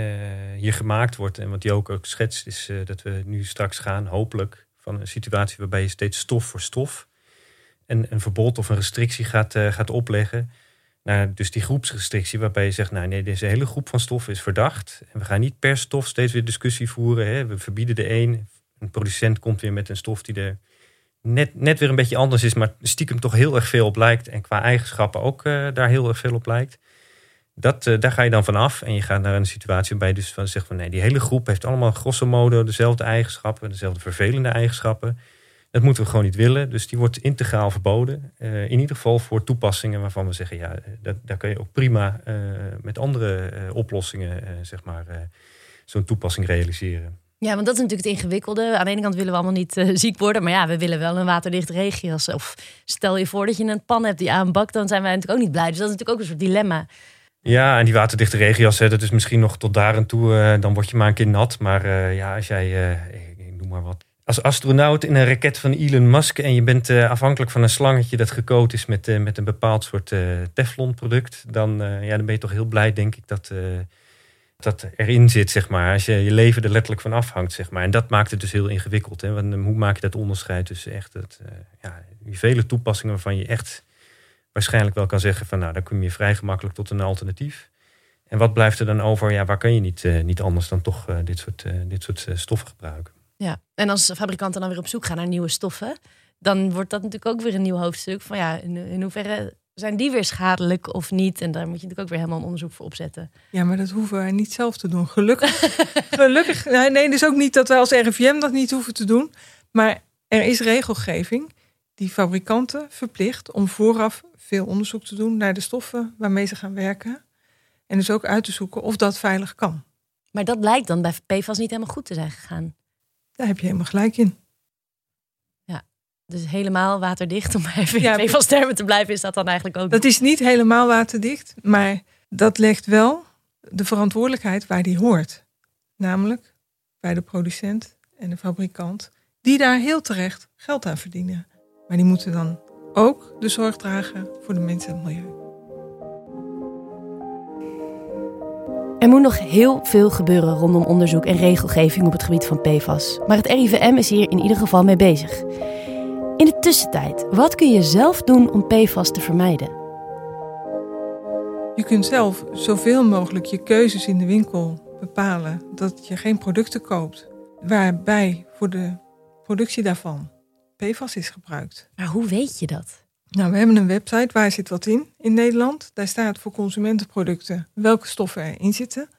hier gemaakt wordt en wat die ook, ook schetst, is uh, dat we nu straks gaan, hopelijk, van een situatie waarbij je steeds stof voor stof en een verbod of een restrictie gaat, uh, gaat opleggen. Naar dus die groepsrestrictie, waarbij je zegt, nou nee, deze hele groep van stoffen is verdacht. En we gaan niet per stof steeds weer discussie voeren. Hè. We verbieden de een. Een producent komt weer met een stof die er net, net weer een beetje anders is, maar stiekem toch heel erg veel op lijkt. En qua eigenschappen ook daar heel erg veel op lijkt. Dat, uh, daar ga je dan vanaf en je gaat naar een situatie waarbij je dus van zegt van nee, die hele groep heeft allemaal grosso modo dezelfde eigenschappen, dezelfde vervelende eigenschappen. Dat moeten we gewoon niet willen. Dus die wordt integraal verboden. Uh, in ieder geval voor toepassingen waarvan we zeggen, ja, dat, daar kun je ook prima met andere oplossingen, zeg maar, zo'n toepassing realiseren. Ja, want dat is natuurlijk het ingewikkelde. Aan de ene kant willen we allemaal niet ziek worden, maar ja, we willen wel een waterdicht regias. Of stel je voor dat je een pan hebt die aanbakt, dan zijn wij natuurlijk ook niet blij. Dus dat is natuurlijk ook een soort dilemma. Ja, en die waterdichte regenjas, hè, dat is misschien nog tot daar en toe. Uh, dan word je maar een keer nat. Maar uh, ja, als jij, uh, ik noem maar wat. Als astronaut in een raket van Elon Musk en je bent afhankelijk van een slangetje dat gecoat is met, met een bepaald soort Teflon product, dan, ja, dan ben je toch heel blij, denk ik, dat dat erin zit, zeg maar. Als je je leven er letterlijk van afhangt, zeg maar. En dat maakt het dus heel ingewikkeld. Hè? Want hoe maak je dat onderscheid tussen echt het, ja, die vele toepassingen waarvan je echt waarschijnlijk wel kan zeggen van nou, dan kom je vrij gemakkelijk tot een alternatief. En wat blijft er dan over? Ja, waar kan je niet, uh, niet anders dan toch uh, dit soort, uh, dit soort stoffen gebruiken? Ja, en als fabrikanten dan weer op zoek gaan naar nieuwe stoffen, dan wordt dat natuurlijk ook weer een nieuw hoofdstuk. Van ja, in, in hoeverre zijn die weer schadelijk of niet? En daar moet je natuurlijk ook weer helemaal een onderzoek voor opzetten. Ja, maar dat hoeven wij niet zelf te doen. Gelukkig. *laughs* Gelukkig. Nee, dus ook niet dat wij als RIVM dat niet hoeven te doen. Maar er is regelgeving die fabrikanten verplicht om vooraf veel onderzoek te doen naar de stoffen waarmee ze gaan werken. En dus ook uit te zoeken of dat veilig kan. Maar dat lijkt dan bij PFAS niet helemaal goed te zijn gegaan. Daar heb je helemaal gelijk in. Ja, dus helemaal waterdicht, om even in *laughs* PFAS-termen te blijven, is dat dan eigenlijk ook? Dat is niet helemaal waterdicht, maar dat legt wel de verantwoordelijkheid waar die hoort. Namelijk bij de producent en de fabrikant, die daar heel terecht geld aan verdienen. Maar die moeten dan ook de zorg dragen voor de mensen en het milieu. Er moet nog heel veel gebeuren rondom onderzoek en regelgeving op het gebied van PFAS. Maar het RIVM is hier in ieder geval mee bezig. In de tussentijd, wat kun je zelf doen om PFAS te vermijden? Je kunt zelf zoveel mogelijk je keuzes in de winkel bepalen dat je geen producten koopt waarbij voor de productie daarvan PFAS is gebruikt. Maar hoe weet je dat? Nou, we hebben een website, waar zit wat in in Nederland. Daar staat voor consumentenproducten welke stoffen erin zitten.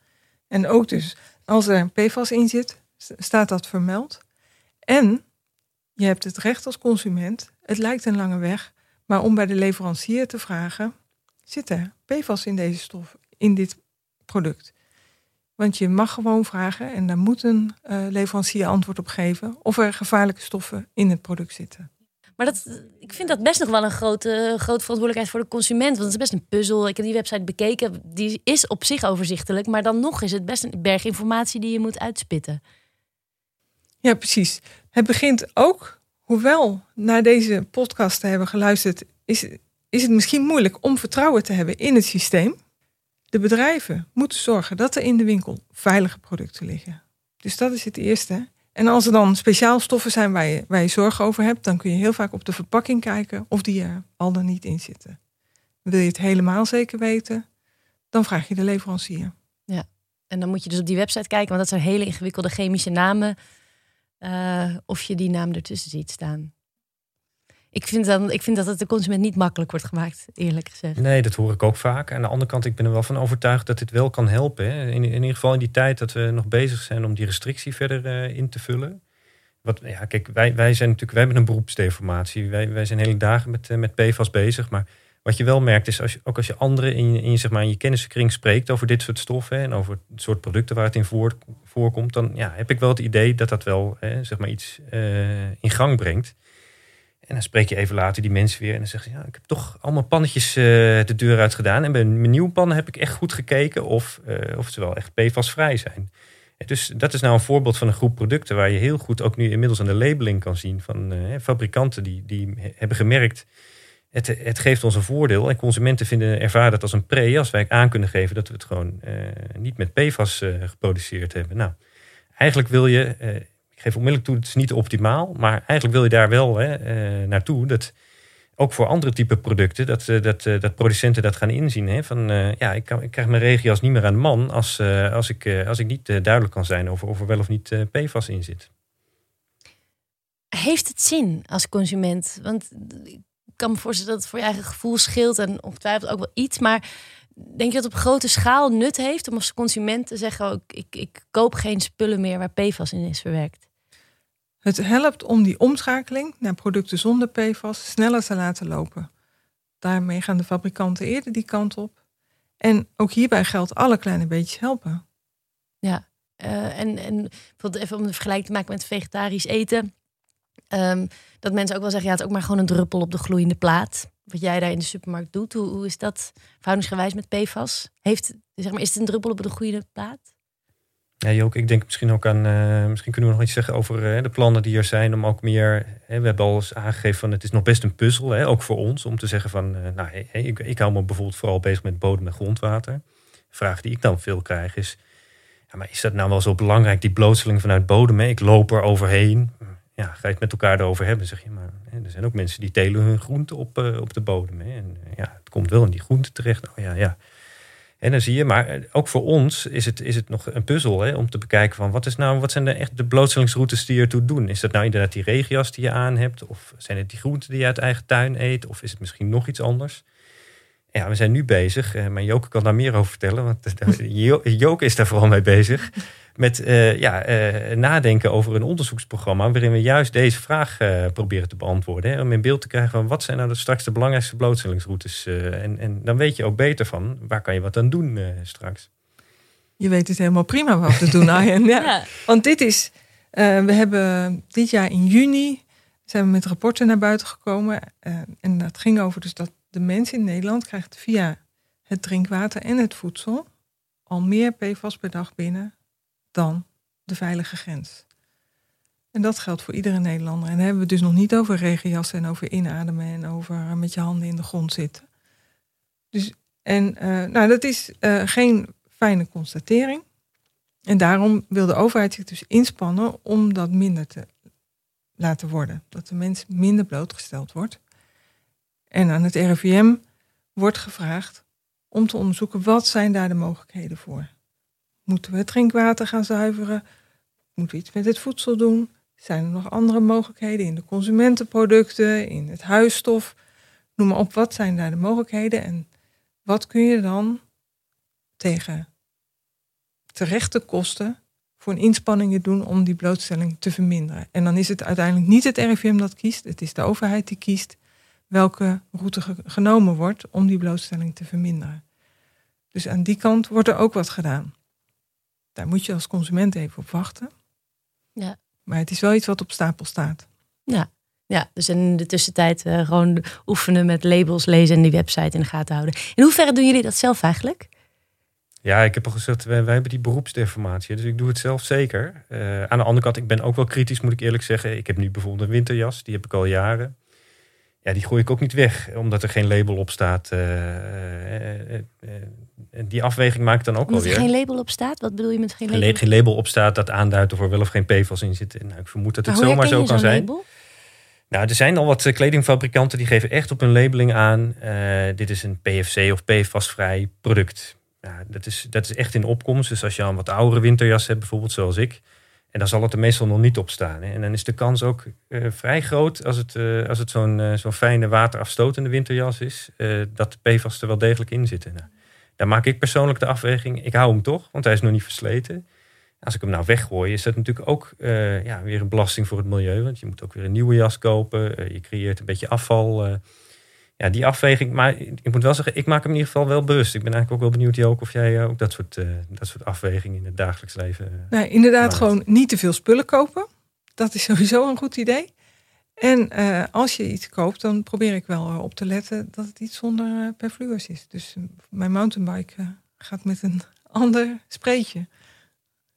En ook dus als er PFAS in zit, staat dat vermeld. En je hebt het recht als consument, het lijkt een lange weg, maar om bij de leverancier te vragen, zit er PFAS in deze stof, in dit product? Want je mag gewoon vragen en daar moet een uh, leverancier antwoord op geven of er gevaarlijke stoffen in het product zitten. Maar dat, ik vind dat best nog wel een grote, grote verantwoordelijkheid voor de consument. Want het is best een puzzel. Ik heb die website bekeken. Die is op zich overzichtelijk. Maar dan nog is het best een berg informatie die je moet uitspitten. Ja, precies. Het begint ook, hoewel naar deze podcast te hebben geluisterd, is, is het misschien moeilijk om vertrouwen te hebben in het systeem. De bedrijven moeten zorgen dat er in de winkel veilige producten liggen. Dus dat is het eerste. En als er dan speciaal stoffen zijn waar je, waar je zorgen over hebt, dan kun je heel vaak op de verpakking kijken of die er al dan niet in zitten. Wil je het helemaal zeker weten, dan vraag je de leverancier. Ja, en dan moet je dus op die website kijken, want dat zijn hele ingewikkelde chemische namen. Uh, of je die naam ertussen ziet staan. Ik vind, dan, ik vind dat het de consument niet makkelijk wordt gemaakt, eerlijk gezegd. Nee, dat hoor ik ook vaak. Aan de andere kant, ik ben er wel van overtuigd dat dit wel kan helpen. In, in ieder geval in die tijd dat we nog bezig zijn om die restrictie verder uh, in te vullen. Wat, ja, kijk, wij, wij zijn natuurlijk, wij hebben een beroepsdeformatie. Wij, wij zijn hele dagen met, uh, met PFAS bezig. Maar wat je wel merkt is, als je, ook als je anderen in, in, zeg maar, in je kennissenkring spreekt over dit soort stoffen en over het soort producten waar het in voor, voorkomt, dan ja, heb ik wel het idee dat dat wel zeg maar iets uh, in gang brengt. En dan spreek je even later die mensen weer en dan zeggen ze: ja, ik heb toch allemaal pannetjes uh, de deur uit gedaan. En bij mijn nieuwe pannen heb ik echt goed gekeken of, uh, of ze wel echt PFAS-vrij zijn. Dus dat is nou een voorbeeld van een groep producten waar je heel goed ook nu inmiddels aan de labeling kan zien van fabrikanten die, die hebben gemerkt. Het, het geeft ons een voordeel en consumenten vinden, ervaren dat als een pre als wij aan kunnen geven dat we het gewoon niet met PFAS geproduceerd hebben. Nou, eigenlijk wil je geef onmiddellijk toe, het is niet optimaal. Maar eigenlijk wil je daar wel hè, uh, naartoe. Dat ook voor andere type producten, dat, uh, dat, uh, dat producenten dat gaan inzien. Hè, van ja, ik, kan, ik krijg mijn regias niet meer aan de man als, als, ik, als ik niet duidelijk kan zijn over of er wel of niet PFAS in zit. Heeft het zin als consument? Want ik kan me voorstellen dat het voor je eigen gevoel scheelt en ongetwijfeld ook wel iets. Maar denk je dat het op grote schaal nut heeft om als consument te zeggen: ik, ik koop geen spullen meer waar PFAS in is verwerkt? Het helpt om die omschakeling naar producten zonder PFAS sneller te laten lopen. Daarmee gaan de fabrikanten eerder die kant op. En ook hierbij geldt alle kleine beetjes helpen. Ja, uh, en, en even om de vergelijking te maken met vegetarisch eten. Um, dat mensen ook wel zeggen, ja, het is ook maar gewoon een druppel op de gloeiende plaat. Wat jij daar in de supermarkt doet, hoe, is dat verhoudingsgewijs met PFAS? Heeft, zeg maar, is het een druppel op de gloeiende plaat? Ja, Jook, ik denk misschien ook aan, uh, misschien kunnen we nog iets zeggen over uh, de plannen die er zijn om ook meer, hè, we hebben al eens aangegeven van het is nog best een puzzel, ook voor ons, om te zeggen van, uh, nou, ik, ik hou me bijvoorbeeld vooral bezig met bodem en grondwater. De vraag die ik dan veel krijg is, ja, maar is dat nou wel zo belangrijk, die blootstelling vanuit bodem? Ik loop er overheen. Ja, ga je het met elkaar erover hebben, zeg je maar. Hè, er zijn ook mensen die telen hun groente op, op de bodem. Hè, en ja, het komt wel in die groente terecht. Oh ja, ja en dan zie je, maar eh, ook voor ons is het, is het nog een puzzel hè, om te bekijken van wat, is nou, wat zijn de, echt de blootstellingsroutes die je ertoe doen. Is dat nou inderdaad die regias die je aan hebt? Of zijn het die groenten die je uit eigen tuin eet? Of is het misschien nog iets anders? Ja, we zijn nu bezig, eh, maar Joke kan daar meer over vertellen, want *laughs* Joke is daar vooral mee bezig met uh, ja, uh, nadenken over een onderzoeksprogramma waarin we juist deze vraag uh, proberen te beantwoorden. Hè, om in beeld te krijgen van wat zijn nou de, straks de belangrijkste blootstellingsroutes. en, en dan weet je ook beter van waar kan je wat aan doen straks. Je weet het helemaal prima wat te doen, *laughs* Arjen. Ja. ja. Want dit is, we hebben dit jaar in juni zijn we met rapporten naar buiten gekomen. en dat ging over dus dat de mens in Nederland krijgt via het drinkwater en het voedsel al meer PFAS per dag binnen dan de veilige grens. En dat geldt voor iedere Nederlander. En dan hebben we dus nog niet over regenjassen en over inademen en over met je handen in de grond zitten. Dus, en uh, nou, dat is uh, geen fijne constatering. En daarom wil de overheid zich dus inspannen om dat minder te laten worden. Dat de mens minder blootgesteld wordt. En aan het RIVM wordt gevraagd om te onderzoeken wat zijn daar de mogelijkheden voor. Moeten we het drinkwater gaan zuiveren? Moeten we iets met het voedsel doen? Zijn er nog andere mogelijkheden in de consumentenproducten, in het huisstof? Noem maar op, wat zijn daar de mogelijkheden en wat kun je dan tegen terechte kosten voor een inspanningen doen om die blootstelling te verminderen. En dan is het uiteindelijk niet het RIVM dat kiest, het is de overheid die kiest welke route genomen wordt om die blootstelling te verminderen. Dus aan die kant wordt er ook wat gedaan. Daar moet je als consument even op wachten. Ja. Maar het is wel iets wat op stapel staat. Ja, ja dus in de tussentijd uh, gewoon oefenen met labels lezen en die website in de gaten houden. In hoeverre doen jullie dat zelf eigenlijk? Ja, ik heb al gezegd, wij, wij hebben die beroepsdeformatie. Dus ik doe het zelf zeker. Uh, aan de andere kant, ik ben ook wel kritisch, moet ik eerlijk zeggen. Ik heb nu bijvoorbeeld een winterjas, die heb ik al jaren. Ja, die gooi ik ook niet weg, omdat er geen label op staat. Uh, die afweging maak ik dan ook Omdat wel weer. er geen label op staat? Wat bedoel je met geen label? Geen, geen label op staat dat aanduidt of er wel of geen PFAS in zit. Nou, ik vermoed dat het maar zomaar zo kan zijn. label? Nou, er zijn al wat eh, kledingfabrikanten die geven echt op hun labeling aan. eh, dit is een PFC of PFAS-vrij product. Ja, dat, is, dat is echt in opkomst. Dus als je een wat oudere winterjas hebt, bijvoorbeeld zoals ik. En dan zal het er meestal nog niet op staan. Hè. En dan is de kans ook eh, vrij groot als het, eh, als het zo'n eh, zo'n fijne waterafstotende winterjas is. dat de PFAS er wel degelijk in zitten. Nou, daar maak ik persoonlijk de afweging. Ik hou hem toch, want hij is nog niet versleten. Als ik hem nou weggooi, is dat natuurlijk ook ja, weer een belasting voor het milieu. Want je moet ook weer een nieuwe jas kopen. Je creëert een beetje afval. Ja, die afweging. Maar ik moet wel zeggen, ik maak hem in ieder geval wel bewust. Ik ben eigenlijk ook wel benieuwd, Jook, of jij eh, ook dat soort, eh, dat soort afwegingen in het dagelijks leven. Nee, inderdaad, Maakt. gewoon niet te veel spullen kopen. Dat is *laughs* sowieso een goed idee. En eh, als je iets koopt, dan probeer ik wel op te letten dat het iets zonder eh, perfluors is. Dus mijn mountainbike gaat met een *laughs* ander spreetje.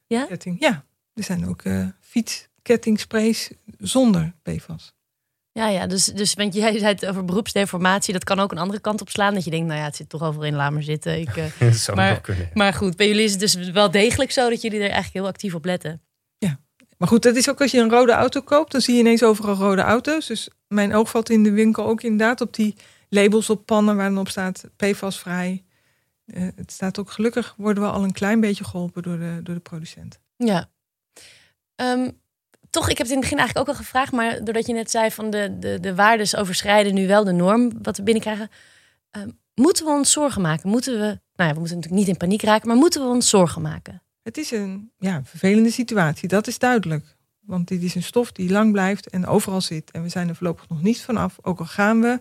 Ja? Ketting. Ja, er zijn ook eh fietskettingsprays zonder PFAS. Ja, ja dus, dus want jij zei het over beroepsdeformatie. Dat kan ook een andere kant op slaan. Dat je denkt, nou ja, het zit toch overal in, laat maar zitten. Ik, eh, *laughs* dat zou Maar- kunnen. maar goed, bij jullie is het dus wel degelijk zo dat jullie er eigenlijk heel actief op letten. Maar goed, dat is ook als je een rode auto koopt, dan zie je ineens overal rode auto's. Dus mijn oog valt in de winkel ook inderdaad op die labels op pannen waar dan op staat PFAS-vrij. Eh, het staat ook gelukkig, worden we al een klein beetje geholpen door de, door de producent. Ja. Ehm, toch, ik heb het in het begin eigenlijk ook al gevraagd, maar doordat je net zei van de, de, de waardes overschrijden nu wel de norm wat we binnenkrijgen. ehm, moeten we ons zorgen maken? Moeten we, nou ja, we moeten natuurlijk niet in paniek raken, maar moeten we ons zorgen maken? Het is een ja, vervelende situatie, dat is duidelijk. Want dit is een stof die lang blijft en overal zit. En we zijn er voorlopig nog niet vanaf, ook al gaan we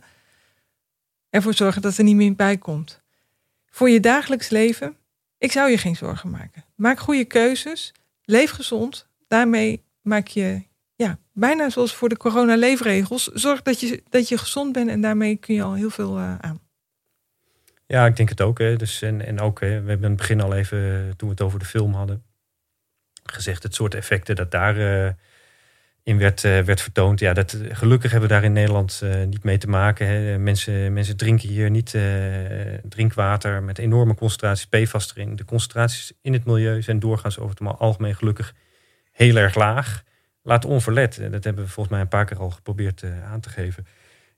ervoor zorgen dat er niet meer bij komt. Voor je dagelijks leven, ik zou je geen zorgen maken. Maak goede keuzes, leef gezond. Daarmee maak je, ja, bijna zoals voor de corona-leefregels, zorg dat je, dat je gezond bent en daarmee kun je al heel veel eh, aan. Ja, ik denk het ook. Hè. Dus, en, en ook, hè, we hebben in het begin al even, eh, toen we het over de film hadden, gezegd het soort effecten dat daar eh, in werd, werd vertoond. Ja, dat, gelukkig hebben we daar in Nederland niet mee te maken. Hè. Mensen, mensen drinken hier niet drinkwater met enorme concentraties PFAS erin. De concentraties in het milieu zijn doorgaans over het algemeen gelukkig heel erg laag. Laat onverlet, eh, dat hebben we volgens mij een paar keer al geprobeerd eh, aan te geven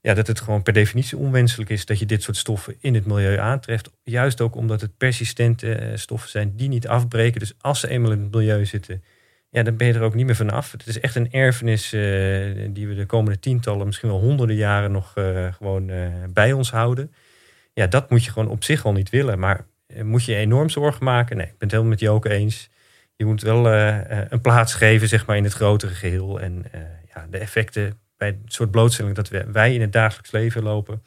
ja, dat het gewoon per definitie onwenselijk is dat je dit soort stoffen in het milieu aantreft. Juist ook omdat het persistente eh, stoffen zijn die niet afbreken. Dus als ze eenmaal in het milieu zitten, ja, dan ben je er ook niet meer vanaf. Het is echt een erfenis eh, die we de komende tientallen, misschien wel honderden jaren nog gewoon bij ons houden. Ja, dat moet je gewoon op zich al niet willen. Maar moet je je enorm zorgen maken? Nee, ik ben het helemaal met Joke eens. Je moet wel eh, eh, een plaats geven zeg maar, in het grotere geheel. En eh, ja, de effecten bij het soort blootstelling dat wij in het dagelijks leven lopen,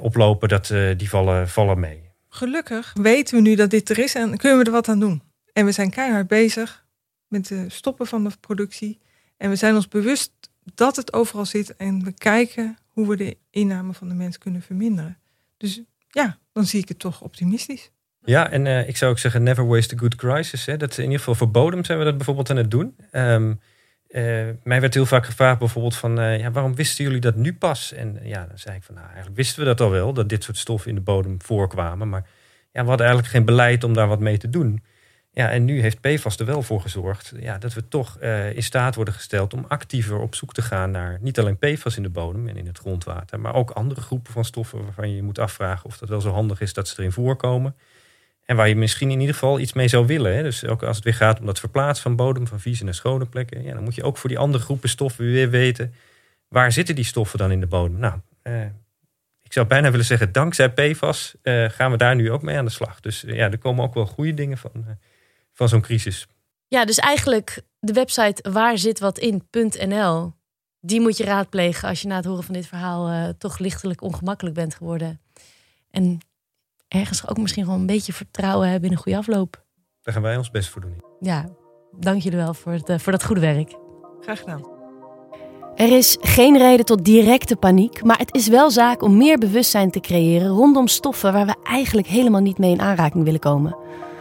oplopen, dat, die vallen, vallen mee. Gelukkig weten we nu dat dit er is en kunnen we er wat aan doen. En we zijn keihard bezig met het stoppen van de productie. En we zijn ons bewust dat het overal zit. En we kijken hoe we de inname van de mens kunnen verminderen. Dus ja, dan zie ik het toch optimistisch. Ja, en eh, ik zou ook zeggen, never waste a good crisis. Hè. Dat in ieder geval voor bodem zijn we dat bijvoorbeeld aan het doen. Ehm, eh, mij werd heel vaak gevraagd bijvoorbeeld van, eh, ja, waarom wisten jullie dat nu pas? En ja, dan zei ik van, nou, eigenlijk wisten we dat al wel, dat dit soort stoffen in de bodem voorkwamen. Maar ja, we hadden eigenlijk geen beleid om daar wat mee te doen. Ja, en nu heeft PFAS er wel voor gezorgd ja, dat we toch in staat worden gesteld om actiever op zoek te gaan naar niet alleen PFAS in de bodem en in het grondwater, maar ook andere groepen van stoffen waarvan je je moet afvragen of dat wel zo handig is dat ze erin voorkomen. En waar je misschien in ieder geval iets mee zou willen. Hè. Dus ook als het weer gaat om dat verplaatsen van bodem, van vieze naar schone plekken. Ja, dan moet je ook voor die andere groepen stoffen weer weten. Waar zitten die stoffen dan in de bodem? Nou, eh, ik zou bijna willen zeggen, dankzij PFAS eh, gaan we daar nu ook mee aan de slag. Dus eh, ja, er komen ook wel goede dingen van, van zo'n crisis. Ja, dus eigenlijk de website waarzitwatin.nl. Die moet je raadplegen als je na het horen van dit verhaal toch lichtelijk ongemakkelijk bent geworden. En ergens ook misschien gewoon een beetje vertrouwen hebben in een goede afloop. Daar gaan wij ons best voor doen. Ja, dank jullie wel voor, het, eh, voor dat goede werk. Graag gedaan. Er is geen reden tot directe paniek, maar het is wel zaak om meer bewustzijn te creëren rondom stoffen waar we eigenlijk helemaal niet mee in aanraking willen komen.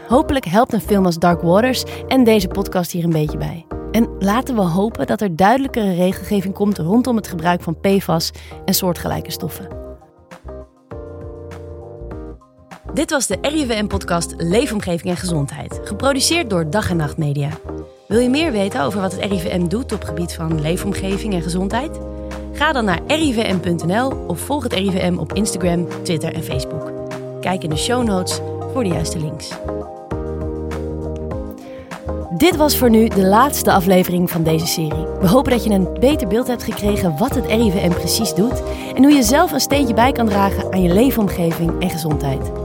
Hopelijk helpt een film als Dark Waters en deze podcast hier een beetje bij. En laten we hopen dat er duidelijkere regelgeving komt rondom het gebruik van PFAS en soortgelijke stoffen. Dit was de RIVM-podcast Leefomgeving en Gezondheid, geproduceerd door Dag en Nacht Media. Wil je meer weten over wat het RIVM doet op gebied van leefomgeving en gezondheid? Ga dan naar rivm.nl of volg het RIVM op Instagram, Twitter en Facebook. Kijk in de show notes voor de juiste links. Dit was voor nu de laatste aflevering van deze serie. We hopen dat je een beter beeld hebt gekregen wat het RIVM precies doet en hoe je zelf een steentje bij kan dragen aan je leefomgeving en gezondheid.